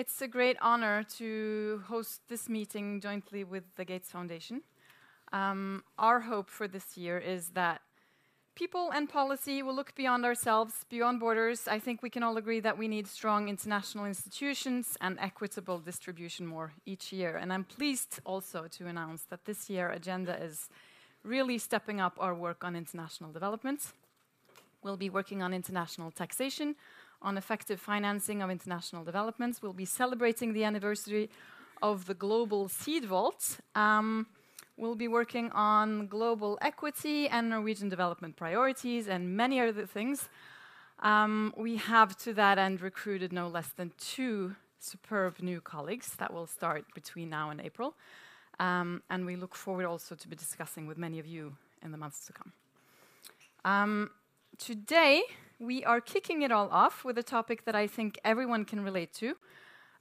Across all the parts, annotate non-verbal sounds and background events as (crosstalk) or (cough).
It's a great honor to host this meeting jointly with the Gates Foundation. Um, our hope for this year is that people and policy will look beyond ourselves, beyond borders. I think we can all agree that we need strong international institutions and equitable distribution more each year. And I'm pleased also to announce that this year agenda is really stepping up our work on international development. We'll be working on international taxation, on effective financing of international developments. We'll be celebrating the anniversary of the Global Seed Vault. Um, we'll be working on global equity and Norwegian development priorities and many other things. Um, we have, to that end, recruited no less than two superb new colleagues that will start between now and April. Um, and we look forward also to be discussing with many of you in the months to come. Um, today, we are kicking it all off with a topic that I think everyone can relate to.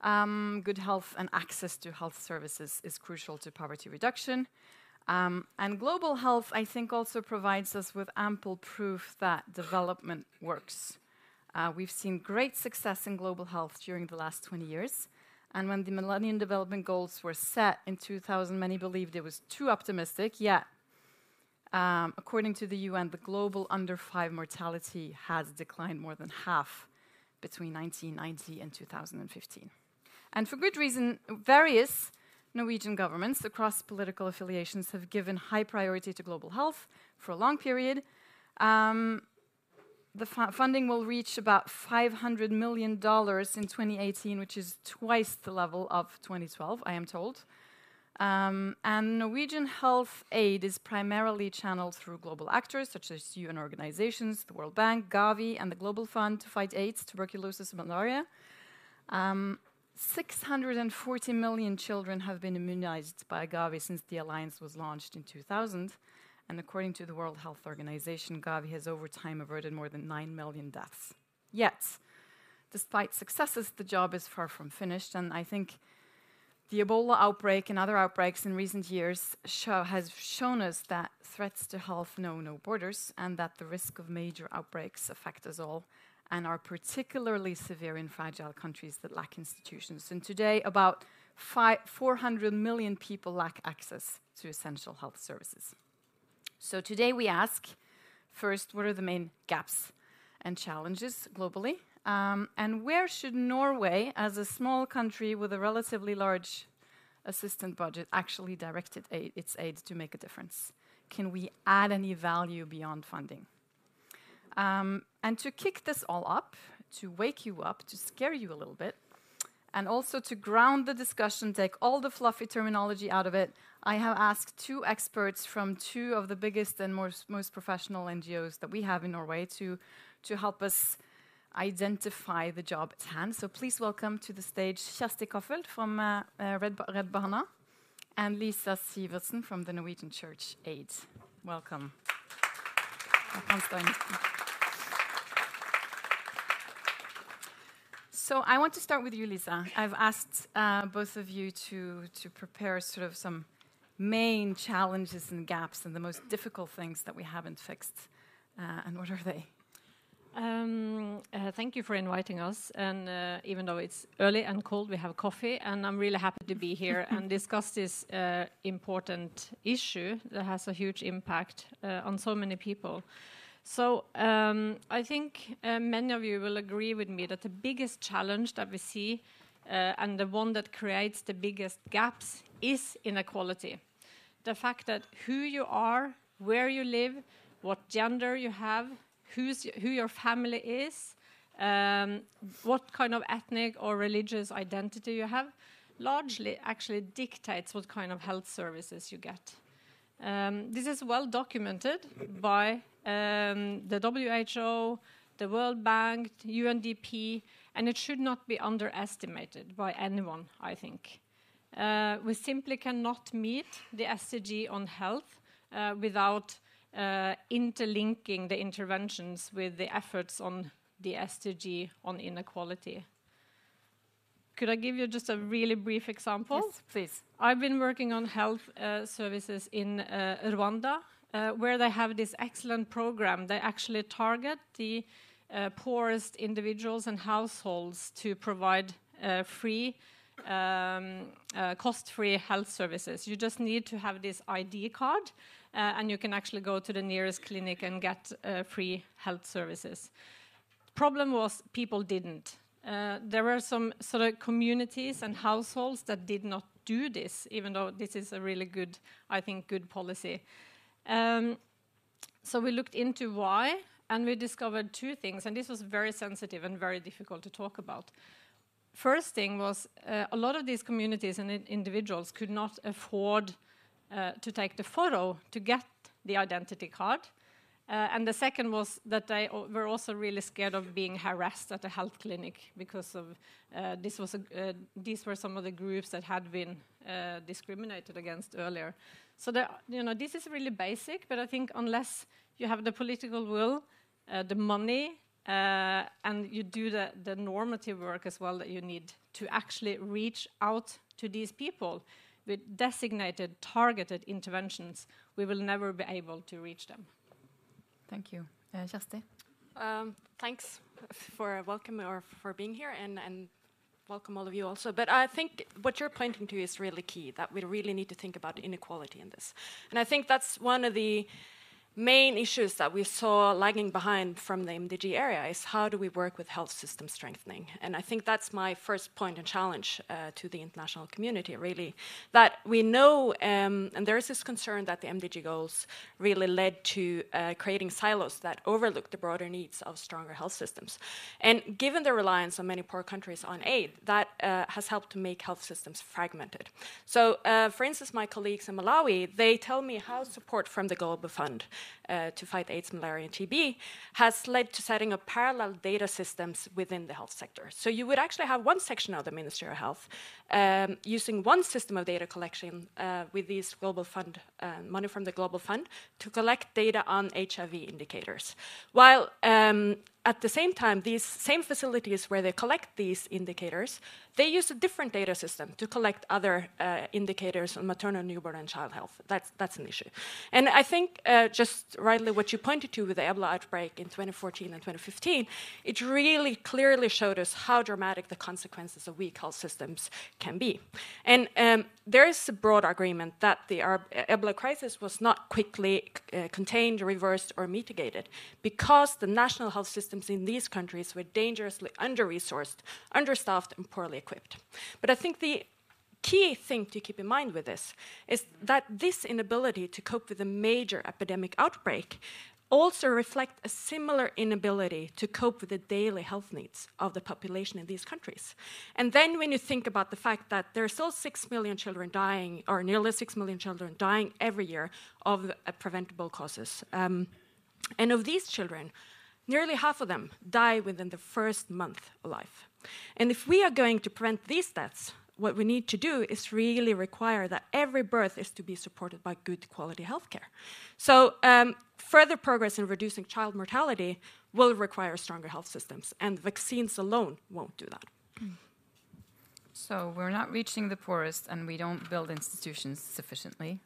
Um, good health and access to health services is crucial to poverty reduction. Um, and global health, I think, also provides us with ample proof that development works. Uh, we've seen great success in global health during the last 20 years. And when the Millennium Development Goals were set in 2000, many believed it was too optimistic, yet um, according to the UN, the global under five mortality has declined more than half between 1990 and 2015. And for good reason, various Norwegian governments across political affiliations have given high priority to global health for a long period. Um, the fu funding will reach about $500 million in 2018, which is twice the level of 2012, I am told. Um, and Norwegian health aid is primarily channeled through global actors such as UN organizations, the World Bank, Gavi, and the Global Fund to fight AIDS, tuberculosis, and malaria. Um, 640 million children have been immunized by Gavi since the alliance was launched in 2000. And according to the World Health Organization, Gavi has over time averted more than 9 million deaths. Yet, despite successes, the job is far from finished. And I think the Ebola outbreak and other outbreaks in recent years show, has shown us that threats to health know no borders and that the risk of major outbreaks affect us all and are particularly severe in fragile countries that lack institutions. And today, about 400 million people lack access to essential health services. So today we ask first, what are the main gaps and challenges globally? Um, and where should Norway, as a small country with a relatively large assistance budget, actually direct it aid, its aid to make a difference? Can we add any value beyond funding? Um, and to kick this all up, to wake you up, to scare you a little bit, and also to ground the discussion, take all the fluffy terminology out of it, I have asked two experts from two of the biggest and most, most professional NGOs that we have in Norway to, to help us identify the job at hand. So please welcome to the stage Kjersti Koffel from uh, uh, Red, ba Redd Barna and Lisa Sivertsen from the Norwegian Church Aid. Welcome. So I want to start with you, Lisa. I've asked uh, both of you to, to prepare sort of some main challenges and gaps and the most difficult things that we haven't fixed. Uh, and what are they? Um, uh, thank you for inviting us. And uh, even though it's early and cold, we have coffee, and I'm really happy to be here and (laughs) discuss this uh, important issue that has a huge impact uh, on so many people. So um, I think uh, many of you will agree with me that the biggest challenge that we see, uh, and the one that creates the biggest gaps, is inequality. The fact that who you are, where you live, what gender you have, who's, who your family is, um, what kind of ethnic or religious identity you have, largely actually dictates what kind of health services you get. Um, this is well documented by um, the WHO, the World Bank, UNDP, and it should not be underestimated by anyone, I think. Uh, we simply cannot meet the SDG on health uh, without interlinking the interventions with the efforts on the SDG on inequality. Could I give you just a really brief example? Yes, please. I've been working on health uh, services in uh, Rwanda, uh, where they have this excellent program. They actually target the uh, poorest individuals and households to provide uh, free, um, uh, cost-free health services. You just need to have this ID card, uh, and you can actually go to the nearest clinic and get uh, free health services. Problem was people didn't. Uh, there were some sort of communities and households that did not do this, even though this is a really good, I think, good policy. Um, so we looked into why, and we discovered two things, and this was very sensitive and very difficult to talk about. First thing was uh, a lot of these communities and individuals could not afford uh, to take the photo to get the identity card. Uh, and the second was that they were also really scared of being harassed at a health clinic because of uh, this was a, uh, these were some of the groups that had been uh, discriminated against earlier. So you know this is really basic, but I think unless you have the political will, uh, the money, uh, and you do the, the normative work as well that you need to actually reach out to these people with designated, targeted interventions, we will never be able to reach them. Thank you. Uh, Kjersti? Um, thanks for welcome or for being here and, and welcome all of you also. But I think what you're pointing to is really key, that we really need to think about inequality in this. And I think that's one of the main issues that we saw lagging behind from the MDG area is how do we work with health system strengthening? And I think that's my first point and challenge uh, to the international community, really, that we know, um, and there is this concern that the MDG goals really led to uh, creating silos that overlook the broader needs of stronger health systems. And given the reliance on many poor countries on aid, that uh, has helped to make health systems fragmented. So, uh, for instance, my colleagues in Malawi, they tell me how support from the Global Fund uh, to fight AIDS, malaria, and TB has led to setting up parallel data systems within the health sector. So you would actually have one section of the Ministry of Health um, using one system of data collection uh, with these global fund uh, money from the global fund to collect data on HIV indicators, while um, at the same time, these same facilities where they collect these indicators, they use a different data system to collect other uh, indicators on maternal, newborn, and child health. That's, that's an issue. And I think uh, just rightly what you pointed to with the Ebola outbreak in 2014 and 2015, it really clearly showed us how dramatic the consequences of weak health systems can be. And um, there is a broad agreement that the Ebola crisis was not quickly uh, contained, reversed, or mitigated because the national health systems in these countries were dangerously under resourced, understaffed, and poorly equipped. But I think the key thing to keep in mind with this is that this inability to cope with a major epidemic outbreak also reflect a similar inability to cope with the daily health needs of the population in these countries. And then when you think about the fact that there are still 6 million children dying, or nearly 6 million children dying every year of uh, preventable causes, um, and of these children, nearly half of them die within the first month of life. And if we are going to prevent these deaths, what we need to do is really require that every birth is to be supported by good quality healthcare. So, um, further progress in reducing child mortality will require stronger health systems, and vaccines alone won't do that. So, we're not reaching the poorest, and we don't build institutions sufficiently.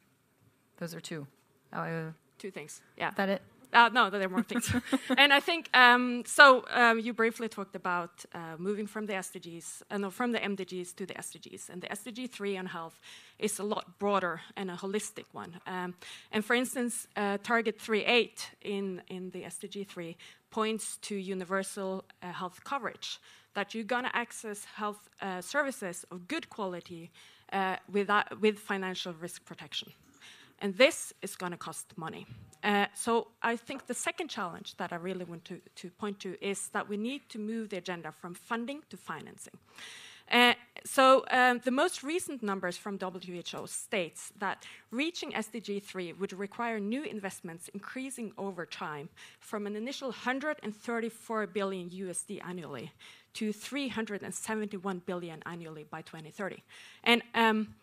Those are two. Uh, two things. Yeah. That it? Uh, no, there are more things. (laughs) and I think um, so. Um, you briefly talked about uh, moving from the SDGs, uh, no, from the MDGs to the SDGs, and the SDG three on health is a lot broader and a holistic one. Um, and for instance, uh, Target three eight in in the SDG three points to universal uh, health coverage, that you're gonna access health uh, services of good quality without, with financial risk protection. And this is going to cost money. Uh, so I think the second challenge that I really want to, to, point to is that we need to move the agenda from funding to financing. Uh, so um, the most recent numbers from WHO states that reaching SDG 3 would require new investments increasing over time from an initial 134 billion USD annually to 371 billion annually by 2030. And um,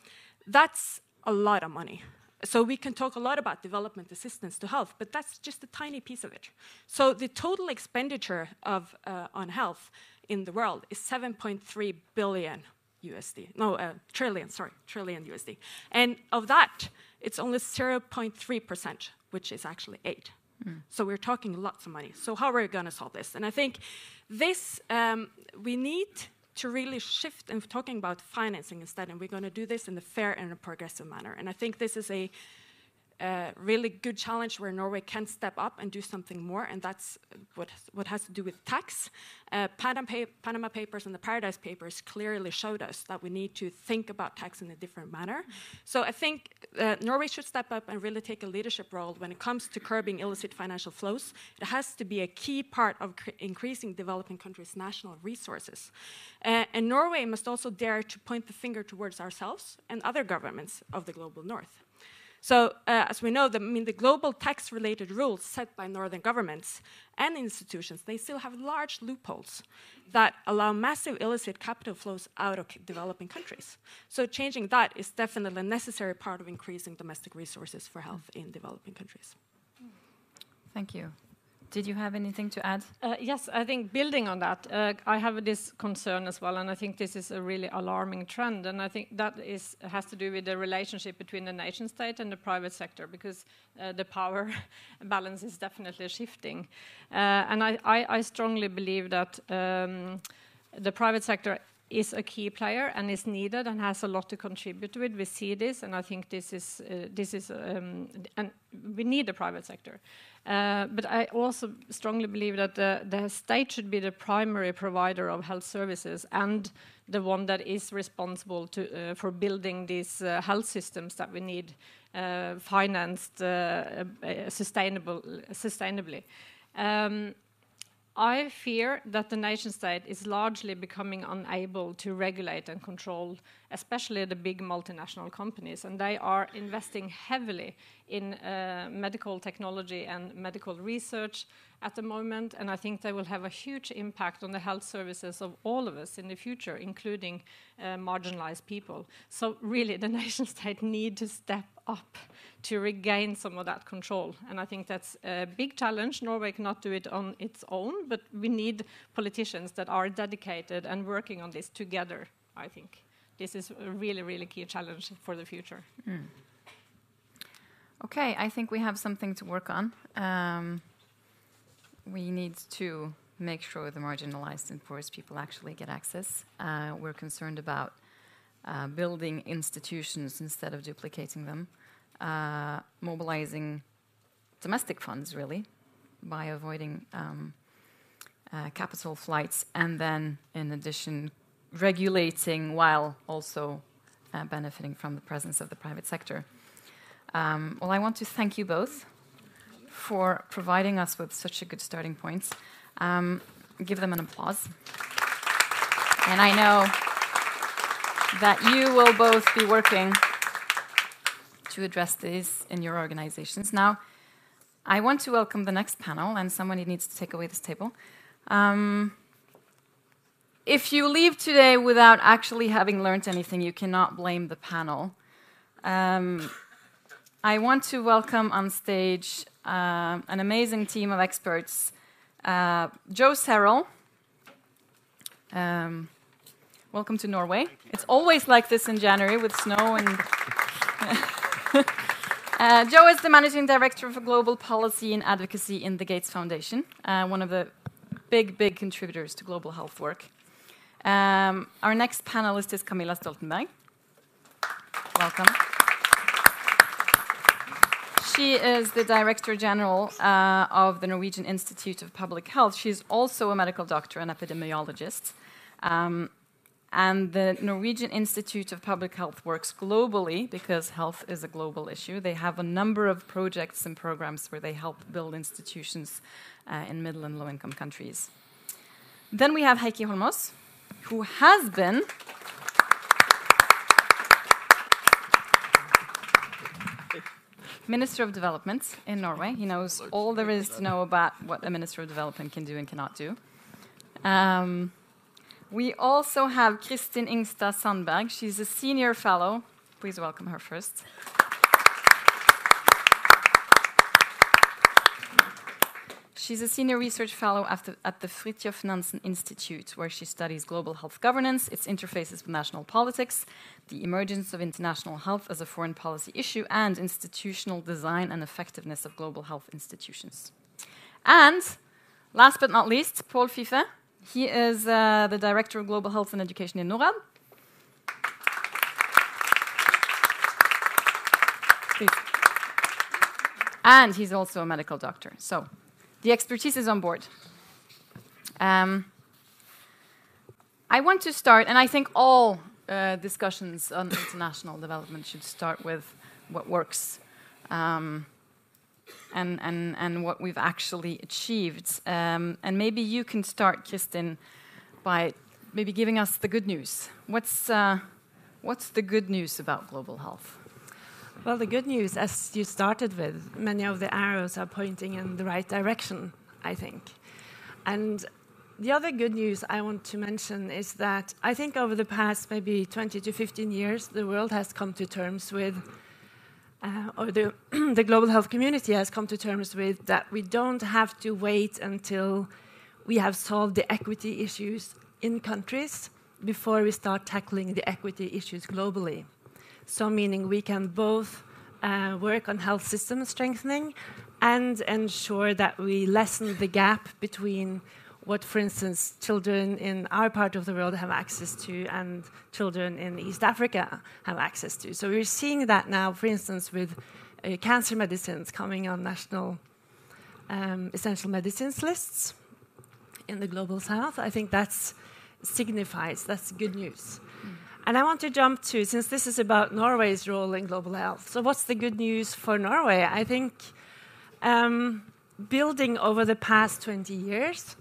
that's a lot of money. So we can talk a lot about development assistance to health, but that's just a tiny piece of it. So the total expenditure of, uh, on health in the world is 7.3 billion USD. No, uh, trillion, sorry, trillion USD. And of that, it's only 0.3%, which is actually 8. Mm. So we're talking lots of money. So how are we going to solve this? And I think this, um, we need to really shift and talking about financing instead. And we're going to do this in a fair and a progressive manner. And I think this is a a really good challenge where Norway can step up and do something more, and that's what, what has to do with tax. Uh, Panama, Papers and the Paradise Papers clearly showed us that we need to think about tax in a different manner. So I think uh, Norway should step up and really take a leadership role when it comes to curbing illicit financial flows. It has to be a key part of increasing developing countries' national resources. Uh, and Norway must also dare to point the finger towards ourselves and other governments of the global north. So, uh, as we know, the, I mean, the global tax-related rules set by northern governments and institutions, they still have large loopholes that allow massive illicit capital flows out of developing countries. So, changing that is definitely a necessary part of increasing domestic resources for health in developing countries. Thank you. Did you have anything to add? Uh, yes, I think building on that, uh, I have this concern as well, and I think this is a really alarming trend, and I think that is has to do with the relationship between the nation state and the private sector, because uh, the power (laughs) balance is definitely shifting, uh, and I, I, I, strongly believe that um, the private sector is a key player and is needed and has a lot to contribute to it. We see this, and I think this is uh, this is um, and we need the private sector. Uh, but I also strongly believe that the, the, state should be the primary provider of health services and the one that is responsible to, uh, for building these uh, health systems that we need uh, financed uh, sustainable, sustainably. Um, I fear that the nation state is largely becoming unable to regulate and control, especially the big multinational companies, and they are investing heavily in uh, medical technology and medical research at the moment, and I think they will have a huge impact on the health services of all of us in the future, including uh, marginalized people. So really, the (laughs) nation state need to step up to regain some of that control, and I think that's a big challenge. Norway cannot do it on its own, but we need politicians that are dedicated and working on this together, I think. This is a really, really key challenge for the future. Mm. Okay, I think we have something to work on. Um, we need to make sure the marginalized and poorest people actually get access. Uh, we're concerned about uh, building institutions instead of duplicating them, uh, mobilizing domestic funds, really, by avoiding um, uh, capital flights, and then, in addition, regulating while also uh, benefiting from the presence of the private sector. Um, well, I want to thank you both for providing us with such a good starting point. Um, give them an applause. And I know that you will both be working to address this in your organizations. Now, I want to welcome the next panel, and someone needs to take away this table. Um, if you leave today without actually having learned anything, you cannot blame the panel. Um, I want to welcome on stage uh, an amazing team of experts. Uh, Joe Cerrell, um, welcome to Norway. It's always like this in January with snow and. (laughs) uh, Joe is the managing director for global policy and advocacy in the Gates Foundation, uh, one of the big, big contributors to global health work. Um, our next panelist is Camilla Stoltenberg. Welcome. She is the Director General uh, of the Norwegian Institute of Public Health. She's also a medical doctor and epidemiologist. Um, and the Norwegian Institute of Public Health works globally because health is a global issue. They have a number of projects and programs where they help build institutions uh, in middle and low income countries. Then we have Heikki Holmås, who has been Minister of Development in Norway. He knows all there is to know about what a Minister of Development can do and cannot do. Um, we also have Kristin Ingstad Sandberg. She's a senior fellow. Please welcome her first. She's a senior research fellow at the, at the Fridtjof Nansen Institute, where she studies global health governance, its interfaces with national politics, the emergence of international health as a foreign policy issue, and institutional design and effectiveness of global health institutions. And last but not least, Paul Fife. He is uh, the Director of Global Health and Education in NORAD. And he's also a medical doctor. So the expertise is on board. Um, I want to start, and I think all uh, discussions on international development should start with what works um, and, and, and what we've actually achieved. Um, and maybe you can start, Kristin, by maybe giving us the good news. What's, uh, what's the good news about global health? Well, the good news, as you started with, many of the arrows are pointing in the right direction, I think. And the other good news I want to mention is that I think over the past maybe 20 to 15 years, the world has come to terms with, uh, or the, (clears throat) the global health community has come to terms with, that we don't have to wait until we have solved the equity issues in countries before we start tackling the equity issues globally. So, meaning we can both uh, work on health system strengthening and ensure that we lessen the gap between what, for instance, children in our part of the world have access to and children in East Africa have access to. So we're seeing that now, for instance, with uh, cancer medicines coming on national um, essential medicines lists in the global south. I think that signifies that's good news. And I want to jump to, since this is about Norway's role in global health. So, what's the good news for Norway? I think um, building over the past 20 years,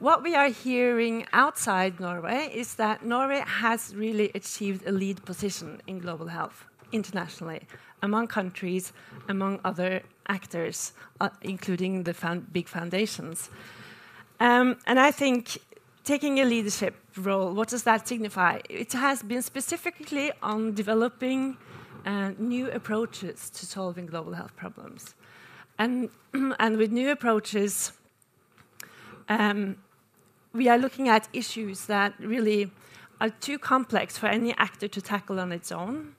what we are hearing outside Norway is that Norway has really achieved a lead position in global health internationally, among countries, among other actors, uh, including the big foundations. Um, and I think taking a leadership role, what does that signify? It has been specifically on developing uh, new approaches to solving global health problems. And, (clears throat) and with new approaches, um, we are looking at issues that really are too complex for any actor to tackle on its own.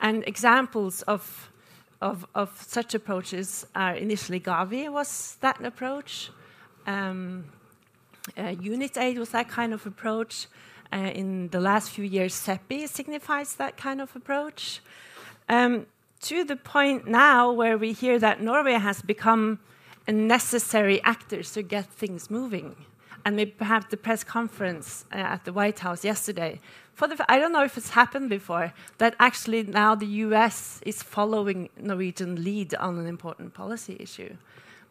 And examples of, of, of such approaches are initially Gavi was that approach. Um, uh, Unitaid was that kind of approach. Uh, in the last few years, CEPI signifies that kind of approach. Um, to the point now where we hear that Norway has become a necessary actor to get things moving and maybe perhaps the press conference uh, at the White House yesterday. For the, I don't know if it's happened before that actually now the U.S. is following Norwegian lead on an important policy issue,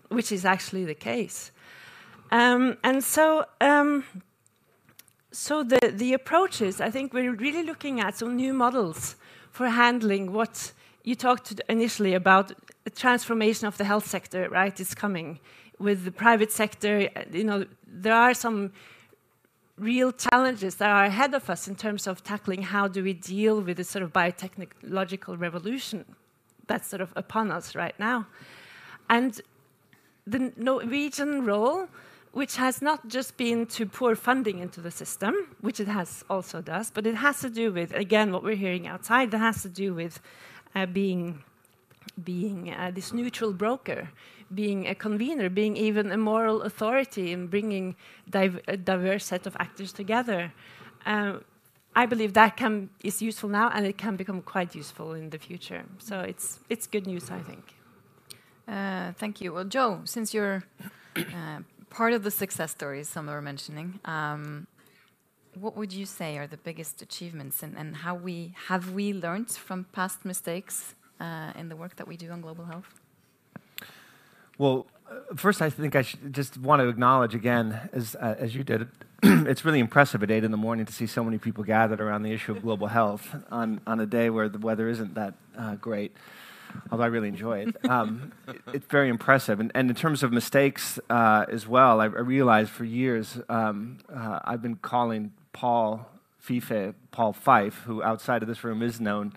which is actually the case. Um, and so, um, so the the approaches. I think we're really looking at some new models for handling what you talked initially about. The transformation of the health sector, right? Is coming with the private sector. You know, there are some real challenges that are ahead of us in terms of tackling how do we deal with this sort of biotechnological revolution that's sort of upon us right now. And the Norwegian role, which has not just been to pour funding into the system, which it has also does, but it has to do with, again, what we're hearing outside, that has to do with uh, being, being uh, this neutral broker being a convener, being even a moral authority in bringing div a diverse set of actors together. Um, I believe that can, is useful now, and it can become quite useful in the future. So it's it's good news, I think. Uh, thank you. Well, Joe, since you're (coughs) uh, part of the success stories some were mentioning, um, what would you say are the biggest achievements, and, and how we have we learned from past mistakes uh, in the work that we do on global health? Well, uh, first, I think I should just want to acknowledge again, as, uh, as you did, (clears throat) it's really impressive at 8 in the morning to see so many people gathered around the issue of global health on, on a day where the weather isn't that uh, great, although I really enjoy it. Um, it it's very impressive. And, and, in terms of mistakes uh, as well, I, I, realized for years um, uh, I've been calling Paul Fife, Paul Fife, who outside of this room is known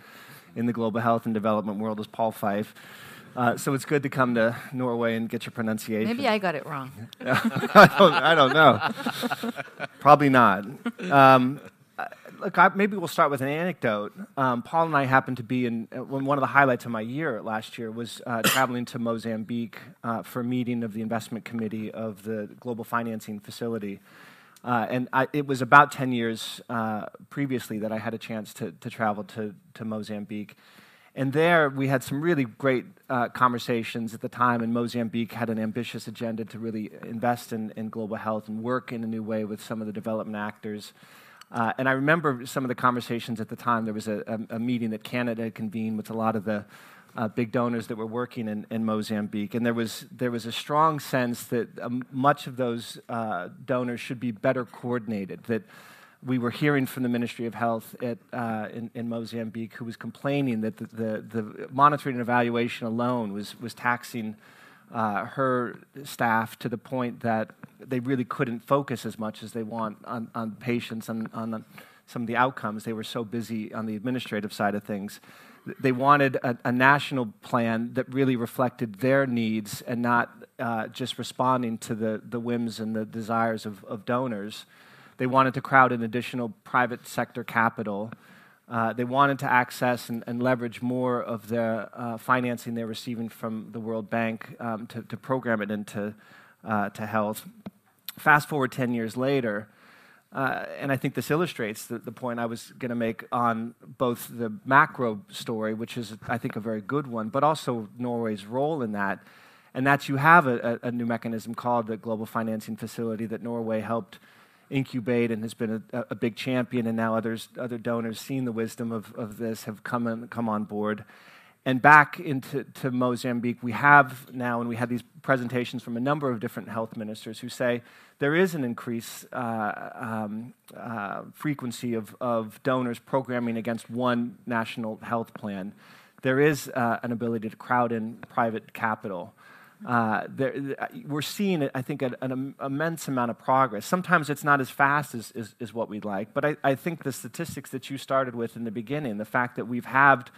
in the global health and development world as Paul Fife. Uh, so it's good to come to Norway and get your pronunciation. Maybe I got it wrong. (laughs) I, don't, I, don't, know. Probably not. Um, look, I, maybe we'll start with an anecdote. Um, Paul and I happened to be in uh, one of the highlights of my year last year was uh, (coughs) traveling to Mozambique uh, for a meeting of the investment committee of the Global Financing Facility. Uh, and I, it was about 10 years uh, previously that I had a chance to, to travel to, to Mozambique. And there we had some really great uh, conversations at the time, and Mozambique had an ambitious agenda to really invest in, in global health and work in a new way with some of the development actors. Uh, and I remember some of the conversations at the time. There was a, a, a meeting that Canada convened with a lot of the uh, big donors that were working in, in, Mozambique. And there was, there was a strong sense that um, much of those uh, donors should be better coordinated, that we were hearing from the Ministry of Health at, uh, in, in, Mozambique, who was complaining that the, the, the, monitoring and evaluation alone was, was taxing uh, her staff to the point that they really couldn't focus as much as they want on, on patients and on, on some of the outcomes. They were so busy on the administrative side of things. They wanted a, a national plan that really reflected their needs and not uh, just responding to the, the whims and the desires of, of donors. They wanted to crowd in additional private sector capital. Uh, they wanted to access and, and leverage more of the uh, financing they're receiving from the World Bank um, to, to, program it into uh, to health. Fast forward 10 years later, uh, and I think this illustrates the, the point I was going to make on both the macro story, which is, I think, a very good one, but also Norway's role in that. And that's you have a, a new mechanism called the Global Financing Facility that Norway helped incubate and has been a, a, big champion, and now others, other donors, seeing the wisdom of, of this, have come, in, come on board. And back into to Mozambique, we have now, and we had these presentations from a number of different health ministers who say there is an increased uh, um, uh, frequency of, of donors programming against one national health plan. There is uh, an ability to crowd in private capital. Uh, there, we're seeing, I think, an, an, immense amount of progress. Sometimes it's not as fast as, as, as what we'd like, but I, I, think the statistics that you started with in the beginning, the fact that we've halved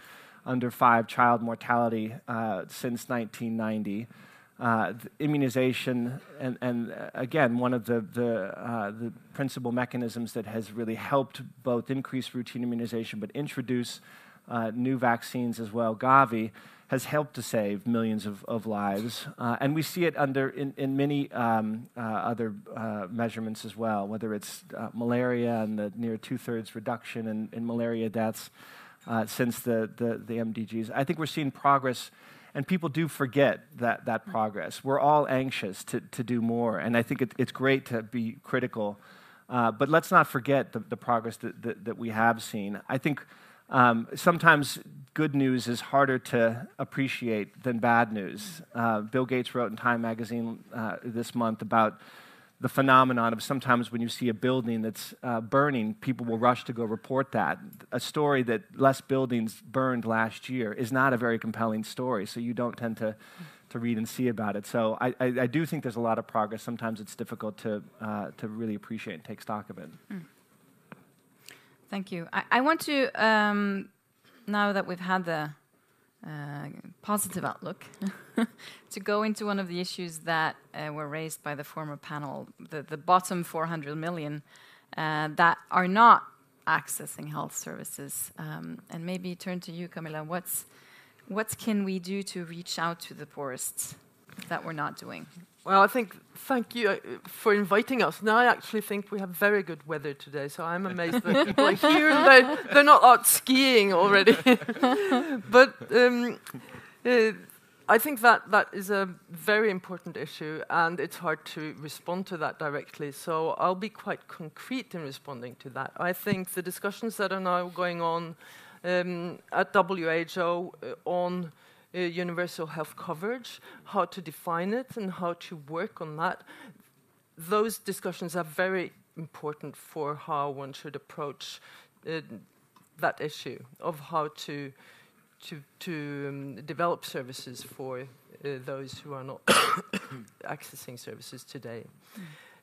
under five child mortality uh, since 1990, uh, immunization, and, and, uh, again, one of the, the, uh, the principal mechanisms that has really helped both increase routine immunization but introduce uh, new vaccines as well, Gavi has helped to save millions of, of lives. Uh, and we see it under in, in many um, uh, other uh, measurements as well, whether it's uh, malaria and the near two thirds reduction in, in, malaria deaths uh, since the, the, the, MDGs. I think we're seeing progress. And people do forget that, that progress. We're all anxious to, to do more. And I think it, it's great to be critical. Uh, but let's not forget the, the progress that, that, that we have seen. I think um, sometimes good news is harder to appreciate than bad news. Uh, Bill Gates wrote in Time magazine uh, this month about the phenomenon of sometimes when you see a building that's uh, burning, people will rush to go report that. A story that less buildings burned last year is not a very compelling story, so you don't tend to, to read and see about it. So I, I, I do think there's a lot of progress. Sometimes it's difficult to, uh, to really appreciate and take stock of it. Mm. Thank you. I, I want to, um, now that we've had the uh, positive outlook, (laughs) to go into one of the issues that uh, were raised by the former panel, the, the bottom 400 million uh, that are not accessing health services. Um, and maybe turn to you, Camilla. What's, what can we do to reach out to the poorest that we're not doing? Well, I think thank you uh, for inviting us. Now I actually think we have very good weather today, so I'm amazed that (laughs) people are here. They're, they're not out skiing already. (laughs) but um, uh, I think that that is a very important issue, and it's hard to respond to that directly. So I'll be quite concrete in responding to that. I think the discussions that are now going on um, at WHO uh, on uh, universal health coverage, how to define it, and how to work on that. Those discussions are very important for how one should approach uh, that issue of how to to, to um, develop services for uh, those who are not (coughs) accessing services today.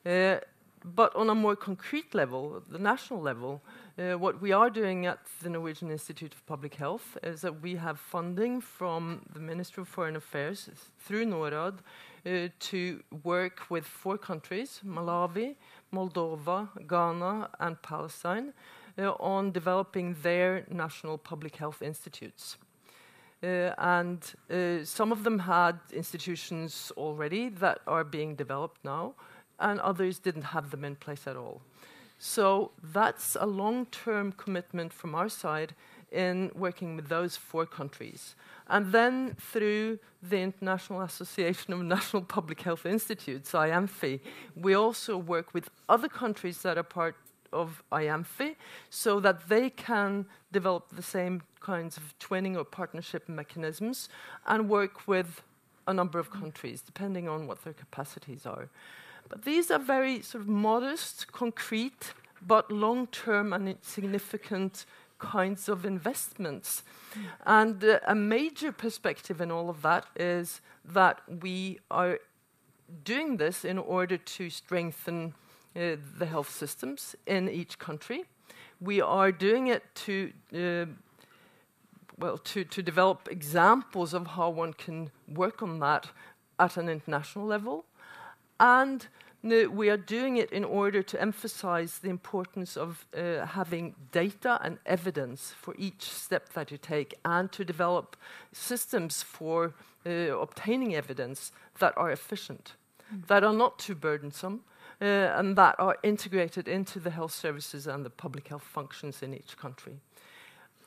Mm. But on a more concrete level, the national level, uh, what we are doing at the Norwegian Institute of Public Health is that we have funding from the Ministry of Foreign Affairs through NORAD uh, to work with four countries Malawi, Moldova, Ghana, and Palestine uh, on developing their national public health institutes. Uh, and uh, some of them had institutions already that are being developed now and others didn't have them in place at all. So that's a long-term commitment from our side in working with those four countries. And then through the International Association of National Public Health Institutes, IANPHI, we also work with other countries that are part of IANPHI so that they can develop the same kinds of twinning or partnership mechanisms and work with a number of countries, depending on what their capacities are. But these are very sort of modest, concrete, but long-term and significant kinds of investments. And uh, a major perspective in all of that is that we are doing this in order to strengthen uh, the health systems in each country. We are doing it to uh, well to, to develop examples of how one can work on that at an international level, and no, we are doing it in order to emphasize the importance of uh, having data and evidence for each step that you take and to develop systems for uh, obtaining evidence that are efficient, mm. that are not too burdensome, uh, and that are integrated into the health services and the public health functions in each country.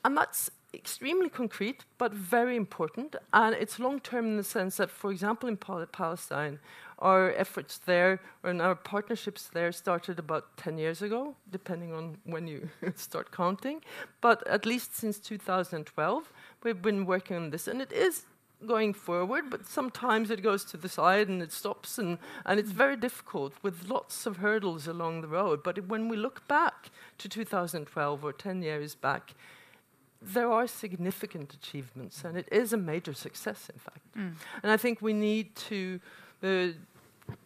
And that's extremely concrete, but very important. And it's long term in the sense that, for example, in Pal Palestine, our efforts there and our partnerships there started about 10 years ago, depending on when you (laughs) start counting. But at least since 2012, we've been working on this, and it is going forward, but sometimes it goes to the side and it stops, and, and it's very difficult with lots of hurdles along the road. But when we look back to 2012 or 10 years back, there are significant achievements, and it is a major success, in fact. Mm. And I think we need to uh,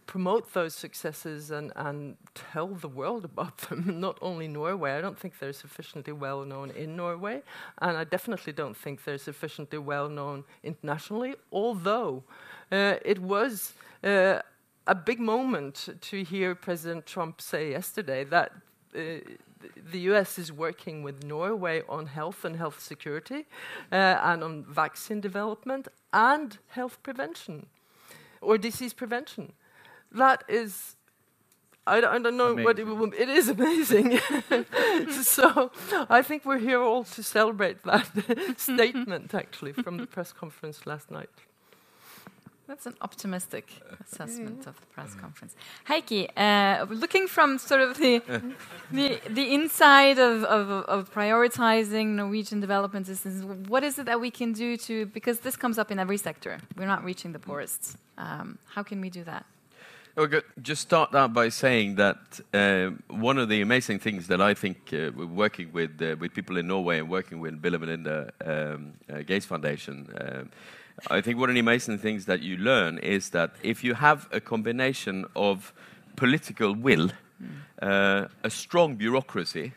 promote those successes and, and tell the world about (laughs) them, not only Norway. I don't think they're sufficiently well known in Norway, and I definitely don't think they're sufficiently well known internationally, although uh, it was uh, a big moment to hear President Trump say yesterday that. Uh, the US is working with Norway on health and health security uh, and on vaccine development and health prevention or disease prevention. That is I, I, don't know amazing. what it, it is amazing. (laughs) so I think we're here all to celebrate that (laughs) statement, actually, from the press conference last night. That's an optimistic (laughs) assessment of the press conference. Heikki, uh, looking from sort of the (laughs) the, the inside of, of, of, prioritizing Norwegian development assistance, what is it that we can do to because this comes up in every sector. We're not reaching the poorest. Um, how can we do that? Okay, just start out by saying that uh, one of the amazing things that I think uh, we're working with uh, with people in Norway and working with Bill and Melinda um, uh, Gates Foundation um, I think one of the amazing things that you learn is that if you have a combination of political will, uh, a strong bureaucracy,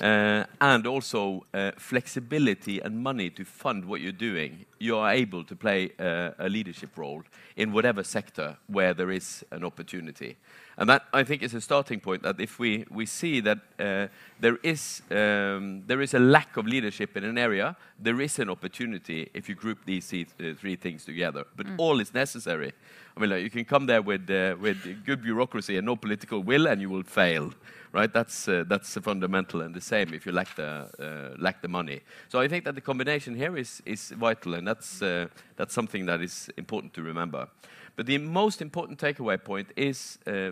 uh, and also uh, flexibility and money to fund what you're doing, you are able to play uh, a leadership role in whatever sector where there is an opportunity. And that, I think, is a starting point that if we, we see that uh, there, is, um, there is a lack of leadership in an area, there is an opportunity if you group these uh, three things together. But mm. all is necessary. I mean, like, you can come there with, uh, with good bureaucracy and no political will, and you will fail. Right? That's, uh, that's fundamental, and the same if you lack the, uh, lack the money. So I think that the combination here is, is vital, and that's, uh, that's something that is important to remember. But the most important takeaway point is, uh,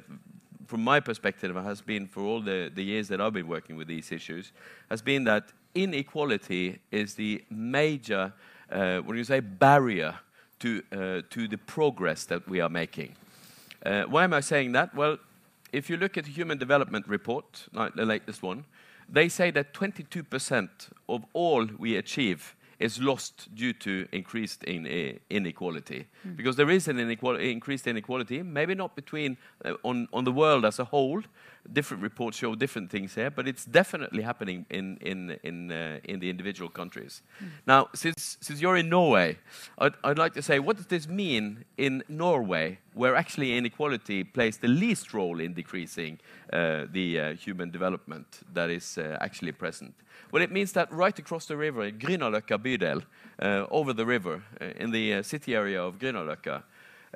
from my perspective, has been for all the, the years that I've been working with these issues, has been that inequality is the major, uh, what do you say, barrier to, uh, to the progress that we are making. Uh, why am I saying that? Well, if you look at the Human Development Report, like the latest one, they say that 22% of all we achieve is lost due to increased in, uh, inequality. Mm. Because there is an inequality, increased inequality, maybe not between uh, on, on the world as a whole. Different reports show different things here, but it's definitely happening in, in, in, uh, in the individual countries. Mm. Now, since, since you're in Norway, I'd, I'd like to say, what does this mean in Norway, where actually inequality plays the least role in decreasing uh, the uh, human development that is uh, actually present? Well, it means that right across the river, Grünerløkka bydel, uh, over the river, uh, in the uh, city area of Grünerløkka,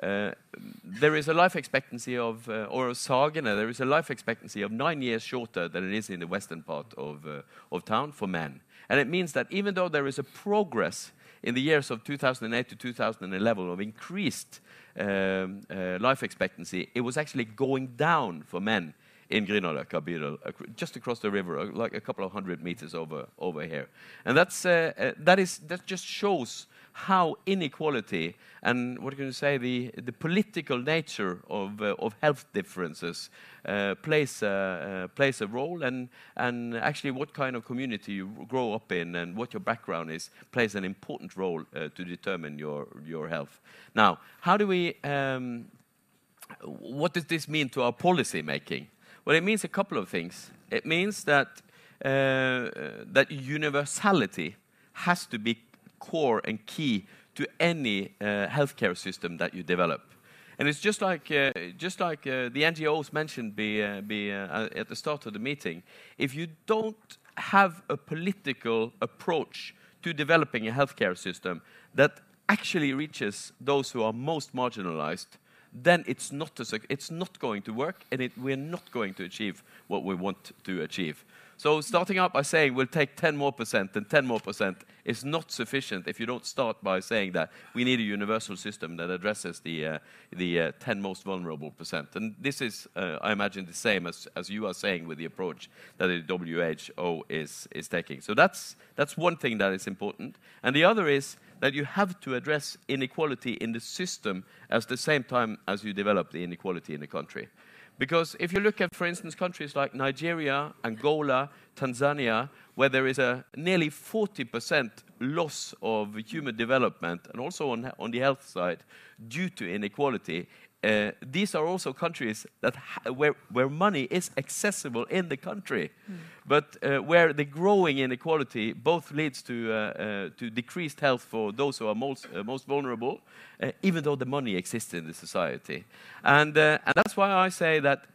there is a life expectancy of, uh, or Sagene, there is a life expectancy of nine years shorter than it is in the western part of, uh, of town for men. And it means that even though there is a progress in the years of 2008 to 2011 of increased um, uh, life expectancy, it was actually going down for men in Grünerløkka bydel, just across the river, uh, like a couple of hundred meters over, over here. And that's, uh, uh, that, is, that just shows how inequality and what can you say the, the political nature of, uh, of health differences uh, plays, uh, plays a role and, and actually what kind of community you grow up in and what your background is plays an important role uh, to determine your, your health. Now, how do we, um, what does this mean to our policy making? Well, it means a couple of things. It means that, uh, that universality has to be core and key to any uh, healthcare system that you develop. And it's just like, uh, just like uh, the NGOs mentioned be, uh, be, uh, at the start of the meeting. If you don't have a political approach to developing a healthcare system that actually reaches those who are most marginalized, then it's not, a, it's not going to work and it, we're not going to achieve what we want to achieve. So starting out by saying we'll take 10 more percent and 10 more percent is not sufficient if you don't start by saying that we need a universal system that addresses the, uh, the uh, 10 most vulnerable percent. And this is, uh, I imagine, the same as, as you are saying with the approach that the WHO is, is taking. So that's, that's one thing that is important. And the other is that you have to address inequality in the system at the same time as you develop the inequality in the country. Because if you look at, for instance, countries like Nigeria, Angola, Tanzania, where there is a nearly 40% loss of human development and also on, on the health side due to inequality, uh, these are also countries that where, where money is accessible in the country, mm. but uh, where the growing inequality both leads to, uh, uh to decreased health for those who are most, uh, most vulnerable, uh, even though the money exists in the society. And, and that's why I say that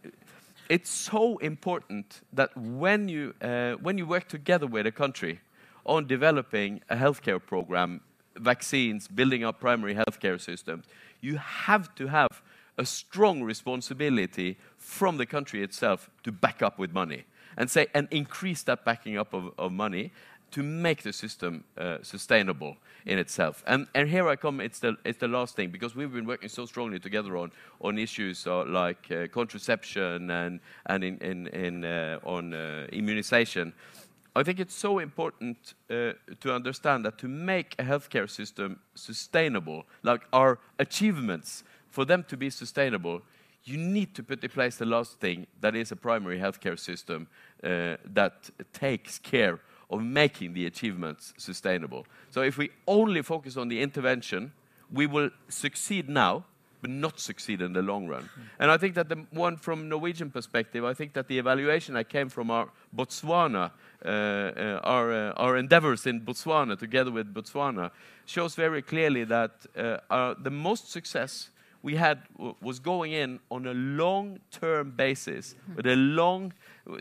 it's so important that when you, when you work together with a country on developing a healthcare program, vaccines, building up primary healthcare systems, you have to have a strong responsibility from the country itself to back up with money and say and increase that backing up of, of money to make the system uh, sustainable in itself. And, and here I come, it's the, it's the last thing, because we've been working so strongly together on, on issues uh, like uh, contraception and, and in, in, in, uh, on uh, immunization. I think it's so important uh, to understand that to make a healthcare system sustainable, like our achievements for them to be sustainable, you need to put in place the last thing that is a primary healthcare system uh, that takes care of making the achievements sustainable. So if we only focus on the intervention, we will succeed now, but not succeed in the long run. Mm. And I think that the one from Norwegian perspective, I think that the evaluation that came from our Botswana, uh, uh, our, uh, our endeavors in Botswana, together with Botswana, shows very clearly that uh, our, the most success we had was going in on a long-term basis with a long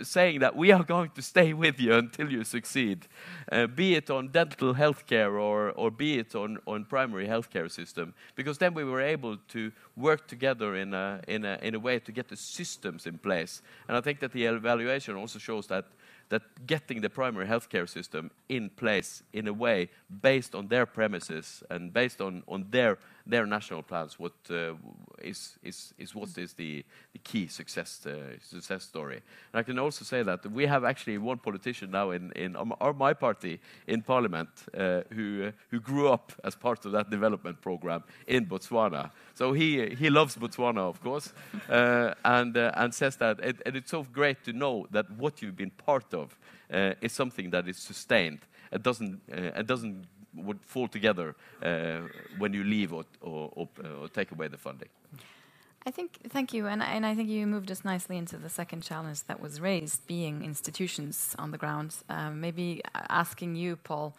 saying that we are going to stay with you until you succeed, uh, be it on dental healthcare or, or be it on, on primary healthcare system, because then we were able to work together in a, in, a, in a way to get the systems in place. And I think that the evaluation also shows that that getting the primary healthcare system in place in a way based on their premises and based on, on their their national plans what uh, is, is, is what is the, the key success, uh, success story. And I can also say that we have actually one politician now in, in our, my party in parliament uh, who, uh, who grew up as part of that development program in Botswana. So he, he loves Botswana, of course, uh, and, uh, and says that, it, and it's so great to know that what you've been part of is something that is sustained. It doesn't, it doesn't would fall together uh, when you leave or, or, or, or, take away the funding. I think, thank you, and, and I think you moved us nicely into the second challenge that was raised, being institutions on the ground. Um, maybe asking you, Paul,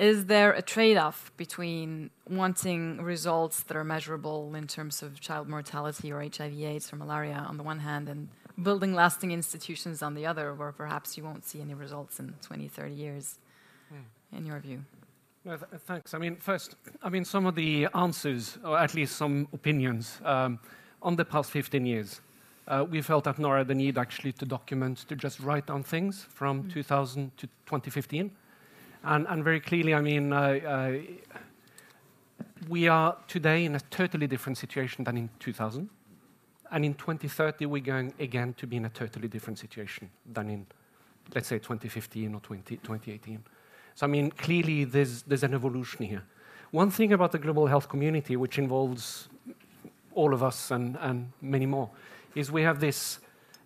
is there a trade-off between wanting results that are measurable in terms of child mortality or HIV/AIDS or malaria on the one hand, and building lasting institutions on the other, where perhaps you won't see any results in 20, 30 years, mm. in your view? No, th thanks. I mean, first, I mean, some of the answers, or at least some opinions, um, on the past 15 years. Uh, we felt at NORAD the need actually to document, to just write down things from mm. 2000 to 2015. And, and very clearly, I mean, uh, uh, we are today in a totally different situation than in 2000. And in 2030, we're going again to be in a totally different situation than in, let's say, 2015 or 20, 2018. So, I mean, clearly there's, there's an evolution here. One thing about the global health community, which involves all of us and, and many more, is we have this,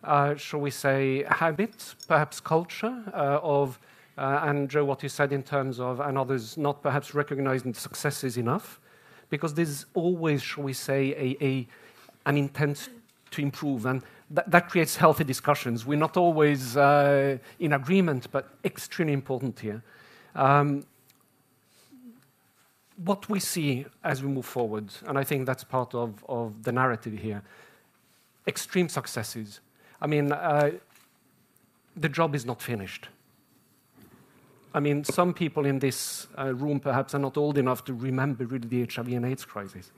uh, shall we say, habit, perhaps culture, uh, of, uh, and Joe, what you said in terms of, and others not perhaps recognizing successes enough, because there's always, shall we say, a, a an intent to improve. And that, that creates healthy discussions. We're not always uh, in agreement, but extremely important here. Um, what we see as we move forward, and I think that's part of, of the narrative here, extreme successes. I mean, uh, the job is not finished. I mean, some people in this uh, room perhaps are not old enough to remember really the HIV and AIDS crisis.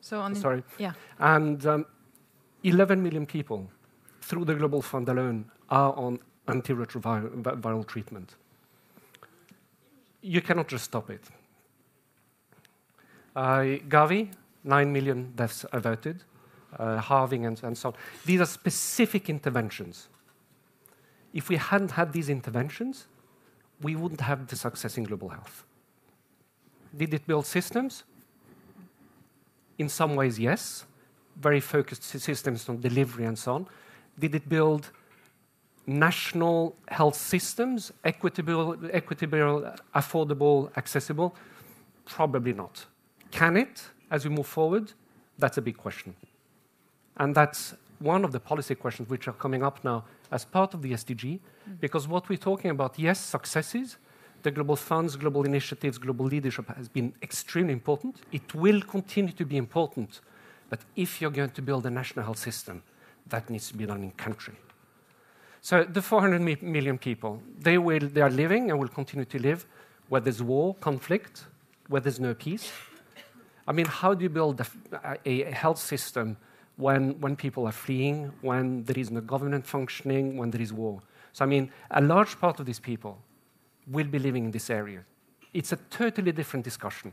So on Sorry. Yeah. And um, 11 million people through the Global Fund alone are on antiretroviral treatment. You cannot just stop it. Uh, Gavi, 9 million deaths averted, uh, halving and, and so on. These are specific interventions. If we hadn't had these interventions, we wouldn't have the success in global health. Did it build systems? In some ways, yes. Very focused systems on delivery and so on. Did it build national health systems, equitable, equitable, affordable, accessible? Probably not. Can it, as we move forward? That's a big question. And that's one of the policy questions which are coming up now as part of the SDG, mm. because what we're talking about, yes, successes, the global funds, global initiatives, global leadership has been extremely important. It will continue to be important. But if you're going to build a national health system, that needs to be done in country. So the 400 million people, they, will, they are living and will continue to live where there's war, conflict, where there's no peace. I mean, how do you build a, a health system when, when people are fleeing, when there is no government functioning, when there is war? So, I mean, a large part of these people will be living in this area. It's a totally different discussion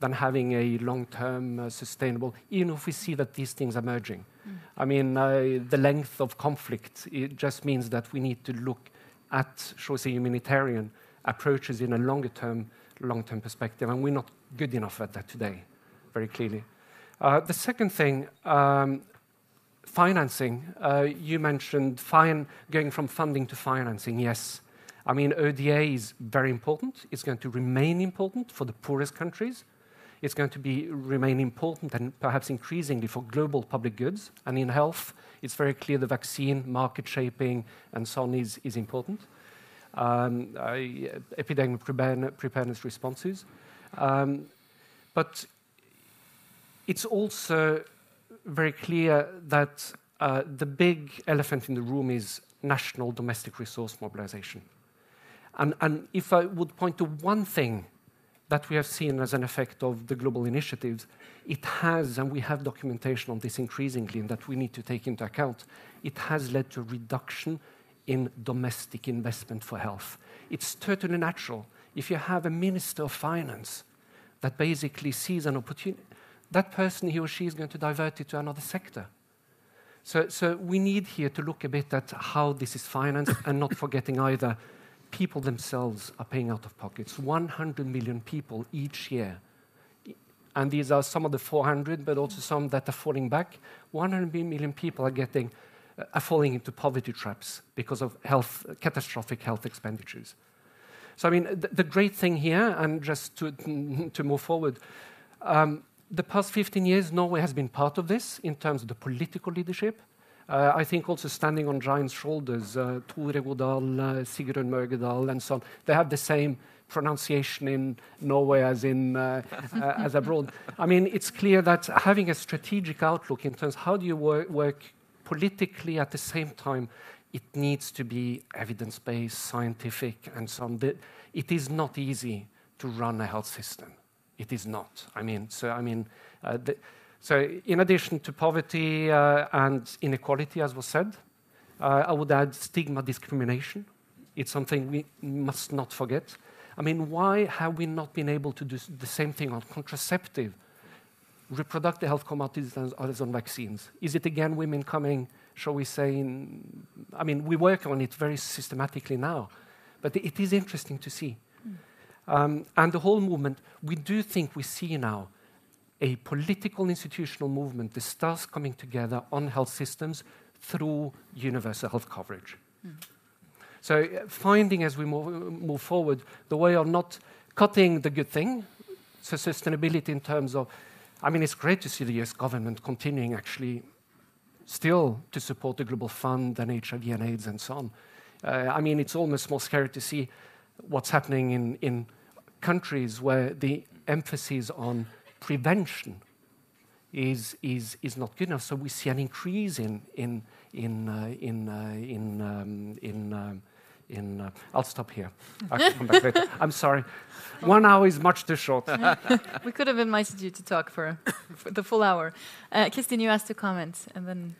than having a long-term uh, sustainable, even if we see that these things are merging. Mm. I mean, uh, the length of conflict, it just means that we need to look at, shall we say, humanitarian approaches in a longer-term long-term perspective, and we're not good enough at that today, very clearly. Uh, the second thing, um, financing. Uh, you mentioned fin- going from funding to financing. Yes, I mean, ODA is very important. It's going to remain important for the poorest countries. It's going to be, remain important and perhaps increasingly for global public goods. And in health, it's very clear the vaccine, market shaping, and so on is, is important. Um, uh, epidemic preparedness responses. Um, but it's also very clear that uh, the big elephant in the room is national domestic resource mobilization. And, and if I would point to one thing that we have seen as an effect of the global initiatives, it has, and we have documentation on this increasingly, and that we need to take into account, it has led to a reduction in domestic investment for health. It's totally natural. If you have a minister of finance that basically sees an opportunity, that person, he or she, is going to divert it to another sector. So, so we need here to look a bit at how this is financed and not forgetting either people themselves are paying out of pockets. 100 million people each year. And these are some of the 400, but also some that are falling back. 100 million people are getting uh, are falling into poverty traps because of health, catastrophic health expenditures. So, I mean, the, the great thing here, and just to, to move forward, um, the past 15 years, Norway has been part of this in terms of the political leadership. Uh, I think also standing on giants' shoulders, uh, Tore Godal, uh, Sigrun Møgedal, and so on, they have the same pronunciation in Norway as in uh, uh, as abroad. I mean, it's clear that having a strategic outlook in terms of how do you work, work politically at the same time it needs to be evidence-based, scientific, and so on. It is not easy to run a health system. It is not. I mean, so I mean, uh, the, so in addition to poverty uh, and inequality, as was said, uh, I would add stigma discrimination. It's something we must not forget. I mean, why have we not been able to do the same thing on contraceptive, reproductive health commodities, and others on vaccines? Is it again women coming, shall we say, in, I mean, we work on it very systematically now, but it is interesting to see. Mm. Um, and the whole movement, we do think we see now a political institutional movement that starts coming together on health systems through universal health coverage. Mm. So, uh, finding as we move, move forward the way of not cutting the good thing, so sustainability in terms of, I mean, it's great to see the US government continuing actually still to support the Global Fund and HIV and AIDS and so on. Uh, I mean, it's almost more scary to see what's happening in, in countries where the emphasis on prevention is, is, is not good enough. So we see an increase in, in, in, uh, in, uh, in, um, in um, in. Uh, I'll stop here. I'll come back later. (laughs) I'm sorry. One hour is much too short. (laughs) we could have invited you to talk for, for the full hour. Uh, Kristin, you asked to comment, and then.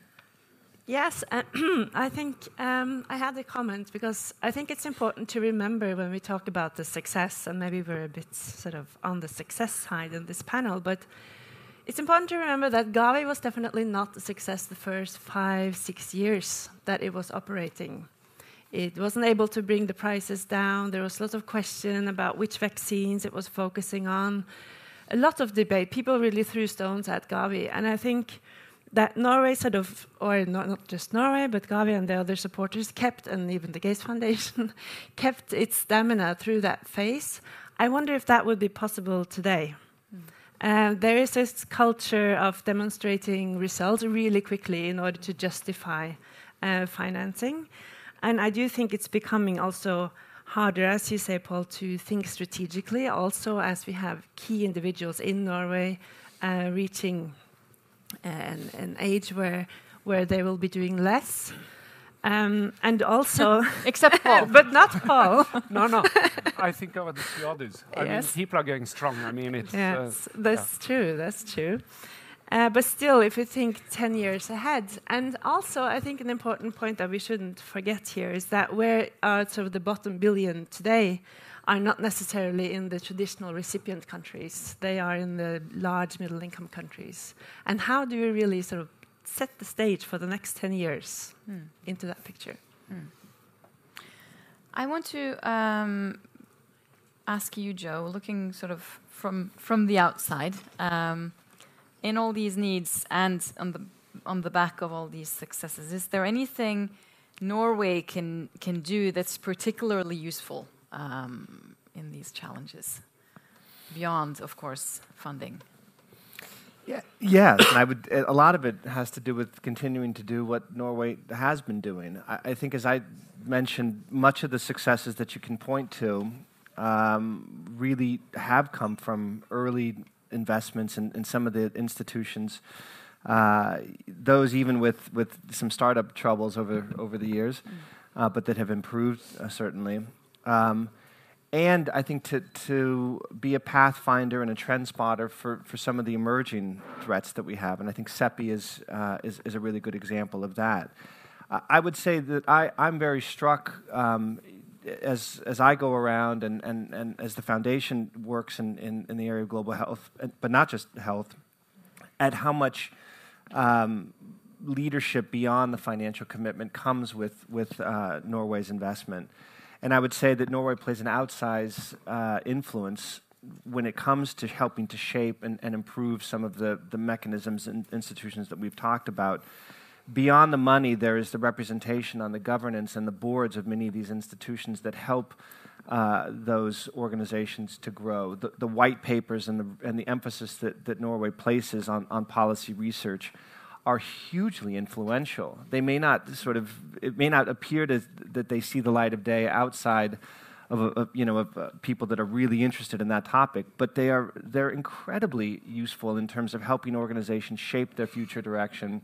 Yes, uh, (clears throat) I think um, I had a comment because I think it's important to remember when we talk about the success, and maybe we're a bit sort of on the success side in this panel, but it's important to remember that Gavi was definitely not a success the first five, six years that it was operating. It wasn't able to bring the prices down. There was a lot of question about which vaccines it was focusing on. A lot of debate. People really threw stones at Gavi. And I think that Norway sort of, or not, not just Norway, but Gavi and the other supporters kept, and even the Gates (laughs) Foundation, kept its stamina through that phase. I wonder if that would be possible today. Mm. Uh, there is this culture of demonstrating results really quickly in order to justify uh, financing. And I do think it's becoming also harder, as you say, Paul, to think strategically, also as we have key individuals in Norway uh, reaching an, an, age where, where they will be doing less. Um, and also, (laughs) except Paul, (laughs) but not Paul. no, no. I think of the others. I yes. mean, people are going strong. I mean, it's. Yes, uh, that's yeah. true. That's true. Uh, but still, if you think 10 years ahead, and also I think an important point that we shouldn't forget here is that we're sort of the bottom billion today are not necessarily in the traditional recipient countries. They are in the large middle income countries. And how do we really sort of set the stage for the next 10 years mm. into that picture? Mm. I want to um, ask you, Joe, looking sort of from, from the outside. Um, in all these needs and on the on the back of all these successes, is there anything Norway can can do that's particularly useful um, in these challenges, beyond, of course, funding? Yeah, yes, and I would. A lot of it has to do with continuing to do what Norway has been doing. I, I think, as I mentioned, much of the successes that you can point to um, really have come from early investments in, in some of the institutions. Uh, those even with, with some startup troubles over, over the years, uh, but that have improved uh, certainly. Um, and I think to, to be a pathfinder and a trend spotter for, for some of the emerging threats that we have. And I think CEPI is, uh, is, is, a really good example of that. I would say that I, I'm very struck um, as as I go around and, and, and as the foundation works in, in, in the area of global health, but not just health, at how much um, leadership beyond the financial commitment comes with with uh, Norway's investment, and I would say that Norway plays an outsized uh, influence when it comes to helping to shape and, and improve some of the the mechanisms and institutions that we've talked about beyond the money, there is the representation on the governance and the boards of many of these institutions that help uh, those organizations to grow. The, the, white papers and the, and the emphasis that, that Norway places on, on policy research are hugely influential. They may not sort of, it may not appear to, that they see the light of day outside of, you know, of, uh, people that are really interested in that topic, but they are, they're incredibly useful in terms of helping organizations shape their future direction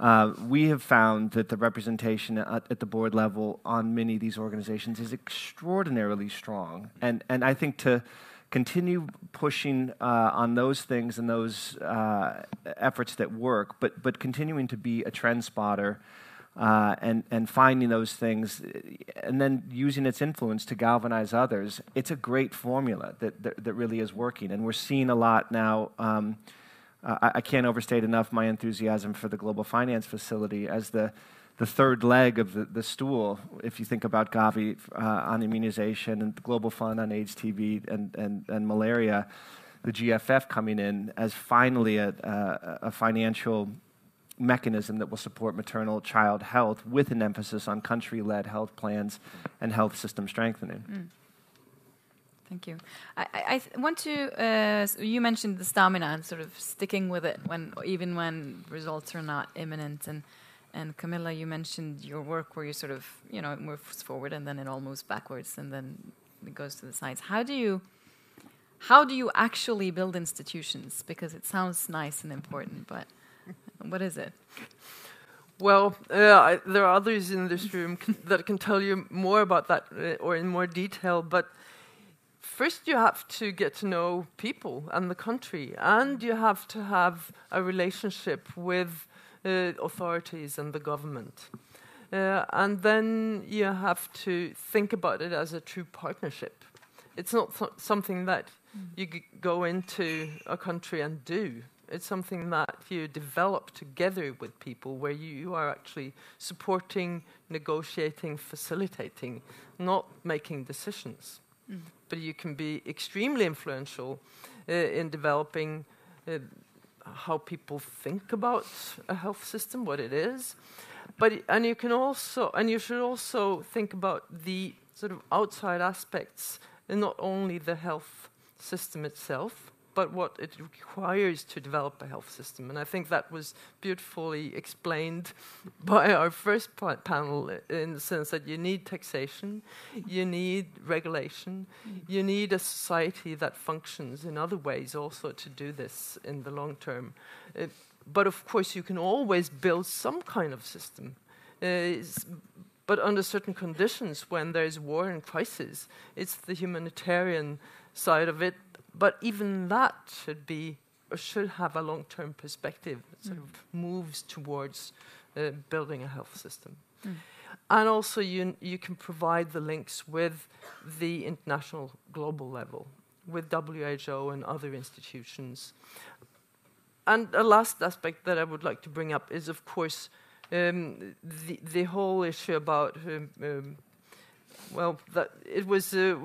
Uh, we have found that the representation at, at, the board level on many of these organizations is extraordinarily strong. And, and I think to continue pushing uh, on those things and those uh, efforts that work, but, but continuing to be a trend spotter uh, and, and finding those things and then using its influence to galvanize others, it's a great formula that, that, that really is working. And we're seeing a lot now. Um, I, I, can't overstate enough my enthusiasm for the Global Finance Facility as the, the third leg of the, the stool. If you think about Gavi uh, on immunization and the Global Fund on AIDS, TB, and, and, and malaria, the GFF coming in as finally a, a, a financial mechanism that will support maternal child health with an emphasis on country led health plans and health system strengthening. Mm. Thank you. I, I want to. Uh, you mentioned the stamina and sort of sticking with it when, even when results are not imminent. And and Camilla, you mentioned your work where you sort of, you know, it moves forward and then it all moves backwards and then it goes to the sides. How do you, how do you actually build institutions? Because it sounds nice and important, but what is it? Well, uh, I, there are others in this room (laughs) that can tell you more about that uh, or in more detail. But first, you have to get to know people and the country, and you have to have a relationship with authorities and the government. Uh, and then you have to think about it as a true partnership. It's not something that mm. you go into a country and do. It's something that you develop together with people where you are actually supporting, negotiating, facilitating, not making decisions. Mm. But you can be extremely influential uh, in developing uh, how people think about a health system, what it is. But and you can also and you should also think about the sort of outside aspects and not only the health system itself, but what it requires to develop a health system. And I think that was beautifully explained (laughs) by our first panel in the sense that you need taxation, you need regulation, you need a society that functions in other ways also to do this in the long term. Uh, but of course, you can always build some kind of system. Uh, but under certain conditions, when there's war and crisis, it's the humanitarian side of it but even that should be or should have a long-term perspective. It sort mm. of moves towards uh, building a health system. Mm. And also, you, you can provide the links with the international global level, with WHO and other institutions. And a last aspect that I would like to bring up is, of course, um, the, the whole issue about um, um, well, that it was uh,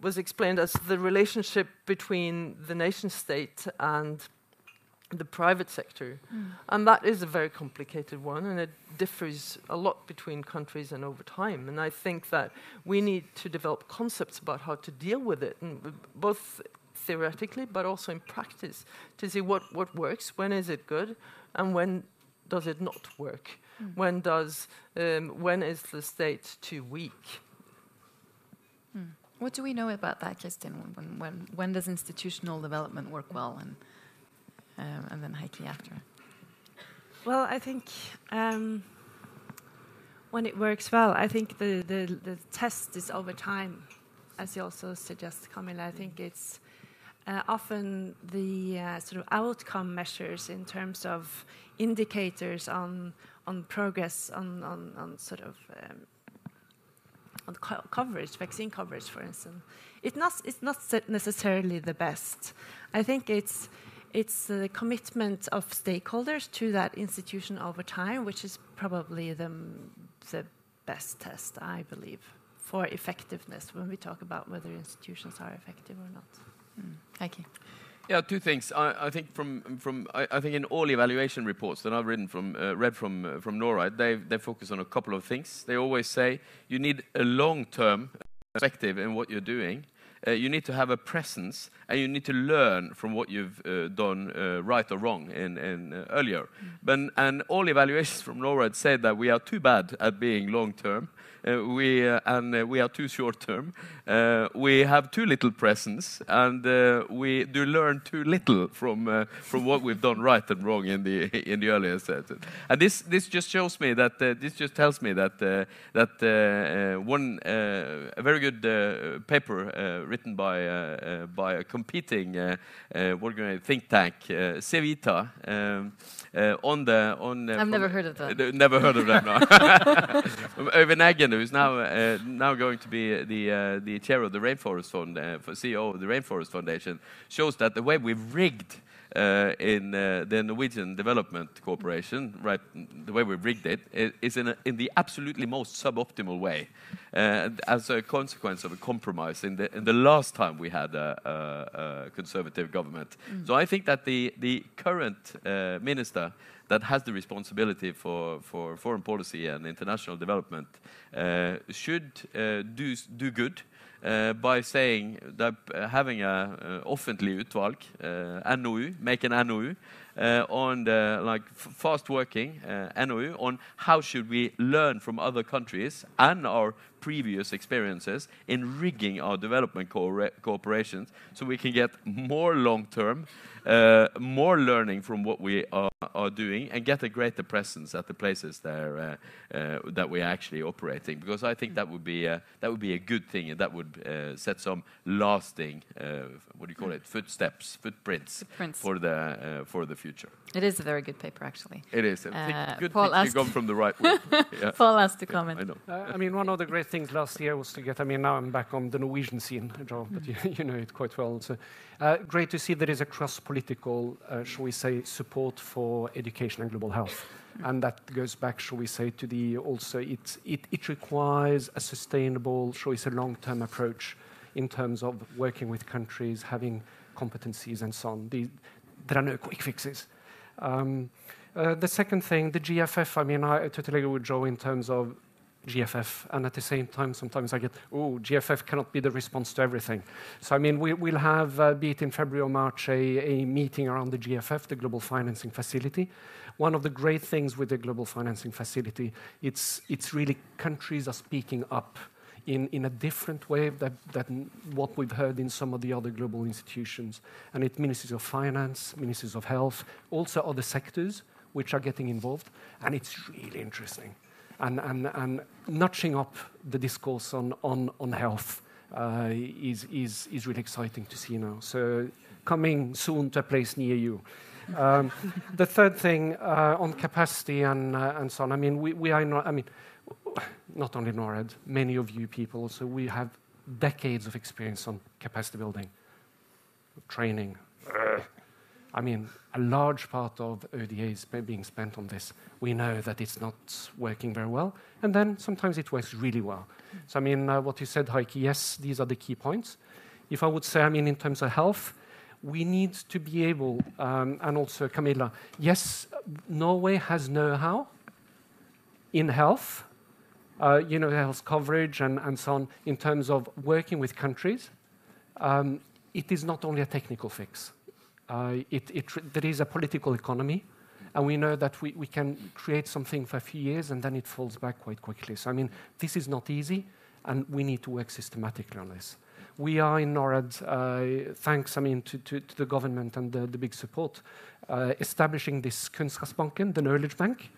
was explained as the relationship between the nation state and the private sector, mm. and that is a very complicated one, and it differs a lot between countries and over time. And I think that we need to develop concepts about how to deal with it, and both theoretically but also in practice, to see what what works, when is it good, and when does it not work, mm. when does um, when is the state too weak. What do we know about that, Kristin? When, when, when does institutional development work well, and um, and then Heikki after? Well, I think um, when it works well, I think the, the, the test is over time, as you also suggest, Camilla. I think it's uh, often the uh, sort of outcome measures in terms of indicators on on progress on on, on sort of um, on co coverage, vaccine coverage, for instance, it not, it's not necessarily the best. I think it's it's the commitment of stakeholders to that institution over time, which is probably the, the best test, I believe, for effectiveness when we talk about whether institutions are effective or not. Mm. Thank you. Yeah, two things. I, I think from from I, I, think in all evaluation reports that I've written from uh, read from uh, from NORAD, they they focus on a couple of things. They always say you need a long-term perspective in what you're doing. Uh, you need to have a presence, and you need to learn from what you've uh, done uh, right or wrong in, in uh, earlier. Mm. But, and all evaluations (laughs) from NORAD said that we are too bad at being long-term, Uh, we, uh, and uh, we are too short term. Uh, we have too little presence, and uh, we do learn too little from uh, from what we've done right and wrong in the in the earlier set. And this this just shows me that uh, this just tells me that uh, that one a very good paper written by by a competing what think tank, Civita, um, on the on. I've never heard of that. never heard of that. No. (laughs) Øyvind Who's now now going to be the the chair of the Rainforest Fund, uh, CEO of the Rainforest Foundation, shows that the way we've rigged uh, in uh, the Norwegian Development Corporation, right, the way we've rigged it, is in, a, in the absolutely most suboptimal way, uh, as a consequence of a compromise in the, in the last time we had a, a, a conservative government. Mm. So I think that the, the current uh, minister that has the responsibility for, for foreign policy and international development uh, should uh, do, do good uh, by saying that uh, having a uh, offentlig utvalg, NOU, make an NOU, on the like fast working NOU on how should we learn from other countries and our previous experiences in rigging our development co cooperations so we can get more long term uh, more learning from what we are, are, doing and get a greater presence at the places there, uh, uh, that we're actually operating. Because I think that would be a, that would be a good thing, and that would uh, set some lasting uh, what do you call it footsteps, footprints, footprints. for the uh, for the future. It is a very good paper, actually. It is. good Paul asked you from the right (laughs) yeah. Paul asked to comment. I know. I mean, one of the great things last year was to get. I mean, now I'm back on the Norwegian scene, Joe, but you, (laughs) you know it quite well. So, great to see there is a cross political, uh, shall we say, support for education and global health. And that goes back, shall we say, to the also, it, it, it requires a sustainable, shall we say, long term approach in terms of working with countries, having competencies, and so on. The, there are no quick fixes. Um, uh, the second thing, the GFF, I mean, I totally agree with Joe in terms of GFF, and at the same time, sometimes I get, oh, GFF cannot be the response to everything. So, I mean, we, will have, uh, be it in February or March, a, a, meeting around the GFF, the Global Financing Facility. One of the great things with the Global Financing Facility, it's, it's really countries are speaking up in, in a different way than, than what we've heard in some of the other global institutions. And it ministries of finance, ministries of health, also other sectors which are getting involved. And it's really interesting and, and, and notching up the discourse on, on, on health uh, is, is, is really exciting to see now. So coming soon to a place near you. Um, (laughs) the third thing uh, on capacity and, uh, and so on, I mean, we, we are I mean, not only NORAD, many of you people, so we have decades of experience on capacity building, training, I mean, a large part of ODA is being spent on this. We know that it's not working very well, and then sometimes it works really well. So, I mean, uh, what you said, Heikki, yes, these are the key points. If I would say, I mean, in terms of health, we need to be able, um, and also Camilla, yes, Norway has know how in health, uh, you know, health coverage and, and so on, in terms of working with countries. Um, it is not only a technical fix it, it, there is a political economy, and we know that we, we can create something for a few years and then it falls back quite quickly. So, I mean, this is not easy, and we need to work systematically on this. We are in NORAD, uh, thanks I mean, to, to, to, the government and the, the big support, uh, establishing this Kunnskapsbanken, the knowledge bank,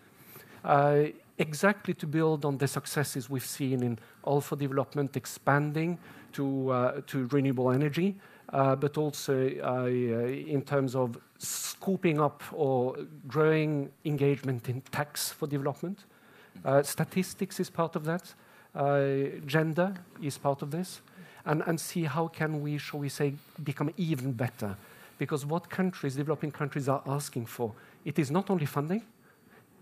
uh, exactly to build on the successes we've seen in all for development, expanding to, uh, to renewable energy, uh, but also uh, in terms of scooping up or growing engagement in tax for development. Uh, statistics is part of that. gender is part of this. And, and see how can we, shall we say, become even better. Because what countries, developing countries, are asking for, it is not only funding,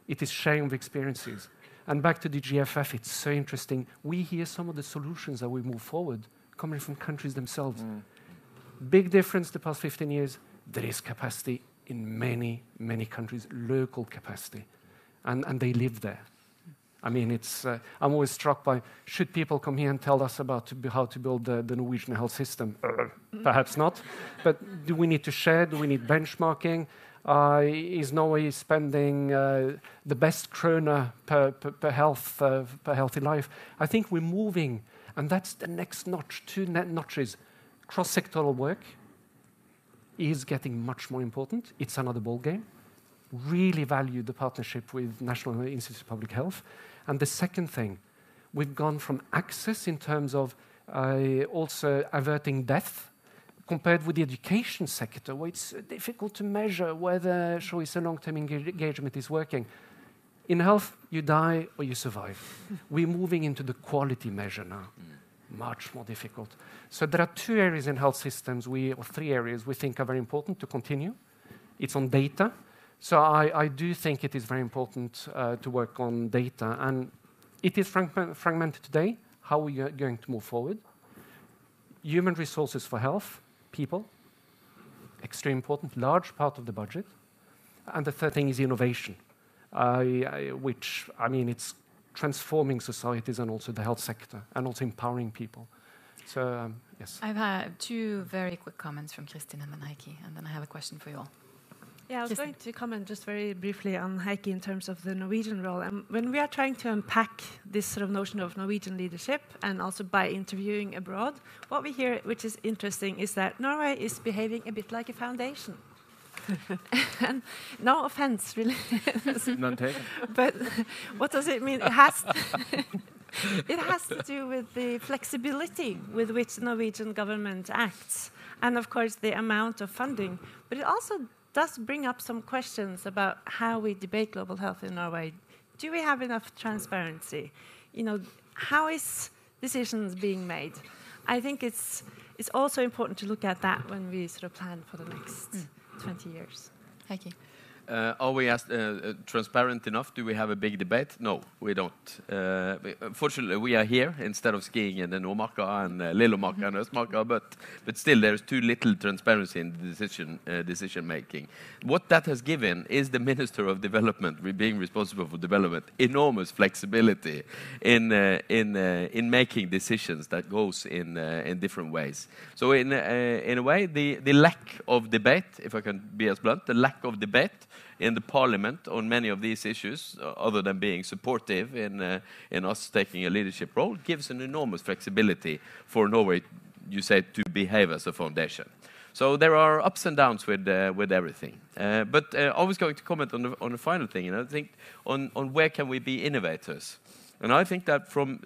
it is sharing of experiences. And back to the GFF, it's so interesting. We hear some of the solutions that we move forward coming from countries themselves. Big difference the past 15 years. There is capacity in many, many countries, local capacity, and, and they live there. I mean, it's, uh, I'm always struck by should people come here and tell us about to how to build the, the Norwegian health system? Uh, perhaps not. But do we need to share? Do we need benchmarking? Uh, is Norway spending uh, the best krona per, per, per health uh, per healthy life? I think we're moving, and that's the next notch. Two notches. Cross-sectoral work is getting much more important. It's another ball game. Really value the partnership with National Institute of Public Health. And the second thing, we've gone from access in terms of uh, also averting death compared with the education sector, where it's difficult to measure whether, we say, long-term engagement is working. In health, you die or you survive. We're moving into the quality measure now. Mm. Much more difficult. So there are two areas in health systems, we, or three areas we think are very important to continue. It's on data. So I, do think it is very important uh, to work on data. And it is fragmented today. How are we going to move forward? Human resources for health, people, extremely important, large part of the budget. And the third thing is innovation, which, I mean, it's transforming societies and also the health sector and also empowering people. So, um, yes. I've had two very quick comments from Kristin and then Heikki, and then I have a question for you all. Yeah, I was going to comment just very briefly on Heikki in terms of the Norwegian role. And when we are trying to unpack this sort of notion of Norwegian leadership, and also by interviewing abroad, what we hear, which is interesting, is that Norway is behaving a bit like a foundation. (laughs) and no offense, really. (laughs) None taken. But what does it mean? It has. (laughs) it has to do with the flexibility with which the Norwegian government acts, and of course the amount of funding. But it also does bring up some questions about how we debate global health in Norway. Do we have enough transparency? You know, how is decisions being made? I think it's it's also important to look at that when we sort of plan for the next mm. 20 years. You. Uh, are we as, uh, uh, transparent enough? Do we have a big debate? No, we don't. Uh, fortunately, we are here instead of skiing in the Nordmarka and uh, Lillomarka and Østmarka, but, but still there's too little transparency in the decision, uh, decision making. What that has given is the Minister of Development, being responsible for development, enormous flexibility in, uh, in, in making decisions that goes in, in different ways. So in, in a way, the, the lack of debate, if I can be as blunt, the lack of debate in the parliament on many of these issues, uh, other than being supportive in, uh, in us taking a leadership role, gives an enormous flexibility for Norway, you say, to behave as a foundation. So there are ups and downs with uh, with everything. Uh, but uh, I was going to comment on the on the final thing, and I think on on where can we be innovators. And I think that from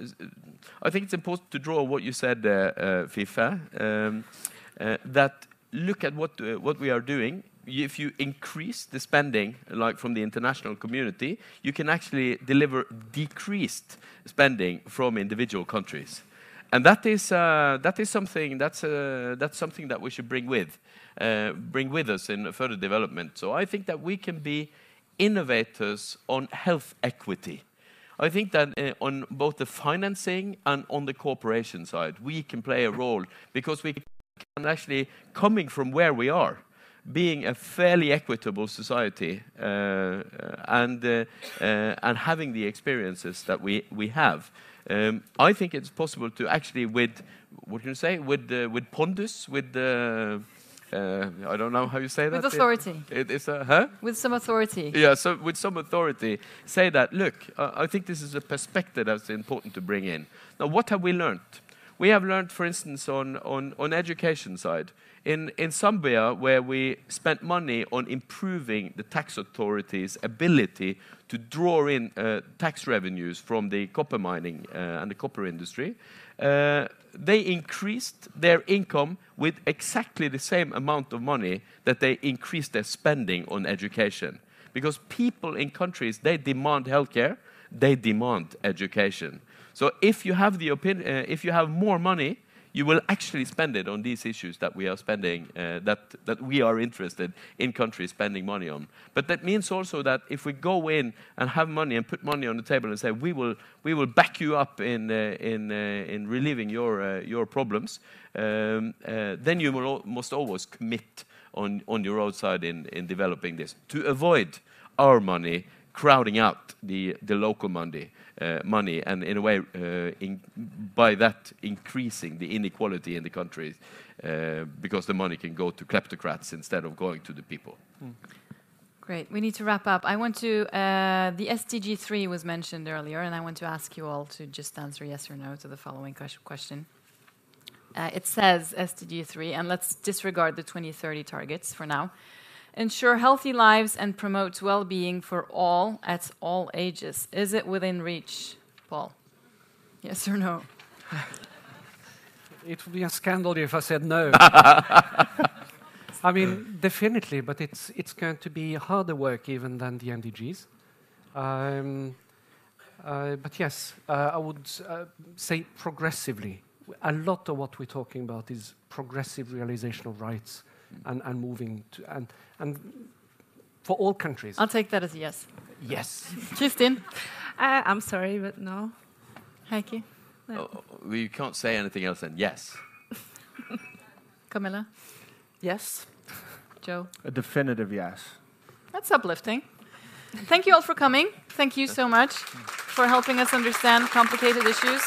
I think it's important to draw what you said, uh, FIFA, um, that look at what what we are doing if you increase the spending, like from the international community, you can actually deliver decreased spending from individual countries. And that is, uh, that is something, that's, uh, that's something that we should bring with, uh, bring with us in further development. So I think that we can be innovators on health equity. I think that uh, on both the financing and on the cooperation side, we can play a role because we can actually, coming from where we are, being a fairly equitable society uh, and, uh, uh, and having the experiences that we, we have, um, I think it's possible to actually, with what can you say, with uh, with pondus, with uh, uh, I don't know how you say that. With authority. It, it's a, huh? With some authority. Yeah, so with some authority, say that. Look, I think this is a perspective that's important to bring in. Now, what have we learned? We have learned, for instance, on on on education side in, in Zambia, where we spent money on improving the tax authorities' ability to draw in uh, tax revenues from the copper mining uh, and the copper industry, uh, they increased their income with exactly the same amount of money that they increased their spending on education. Because people in countries, they demand healthcare, they demand education. So if you have, the opinion, uh, if you have more money, you will actually spend it on these issues that we are spending, uh, that, that we are interested in countries spending money on. But that means also that if we go in and have money and put money on the table and say, we will, we will back you up in, uh, in, uh, in relieving your, uh, your problems, um, uh, then you will, must always commit on, on your own side in, in developing this to avoid our money crowding out the, the local money, money and in a way, uh, in, by that increasing the inequality in the country uh, because the money can go to kleptocrats instead of going to the people. Mm. Great. We need to wrap up. I want to, uh, the SDG 3 was mentioned earlier, and I want to ask you all to just answer yes or no to the following question. Uh, it says SDG 3, and let's disregard the 2030 targets for now. Ensure healthy lives and promote well being for all at all ages. Is it within reach, Paul? Yes or no? It would be a scandal if I said no. (laughs) I mean, definitely, but it's it's going to be harder work even than the MDGs. Um, uh, but yes, uh, I would uh, say progressively. A lot of what we're talking about is progressive realization of rights and, and moving to and and for all countries. I'll take that as a yes. yes. Kristin? Uh, I'm sorry, but no. Heikki? Oh, we can't say anything else than yes. (laughs) Camilla? Yes. Joe? A definitive yes. That's uplifting. Thank you all for coming. Thank you so much for helping us understand complicated issues.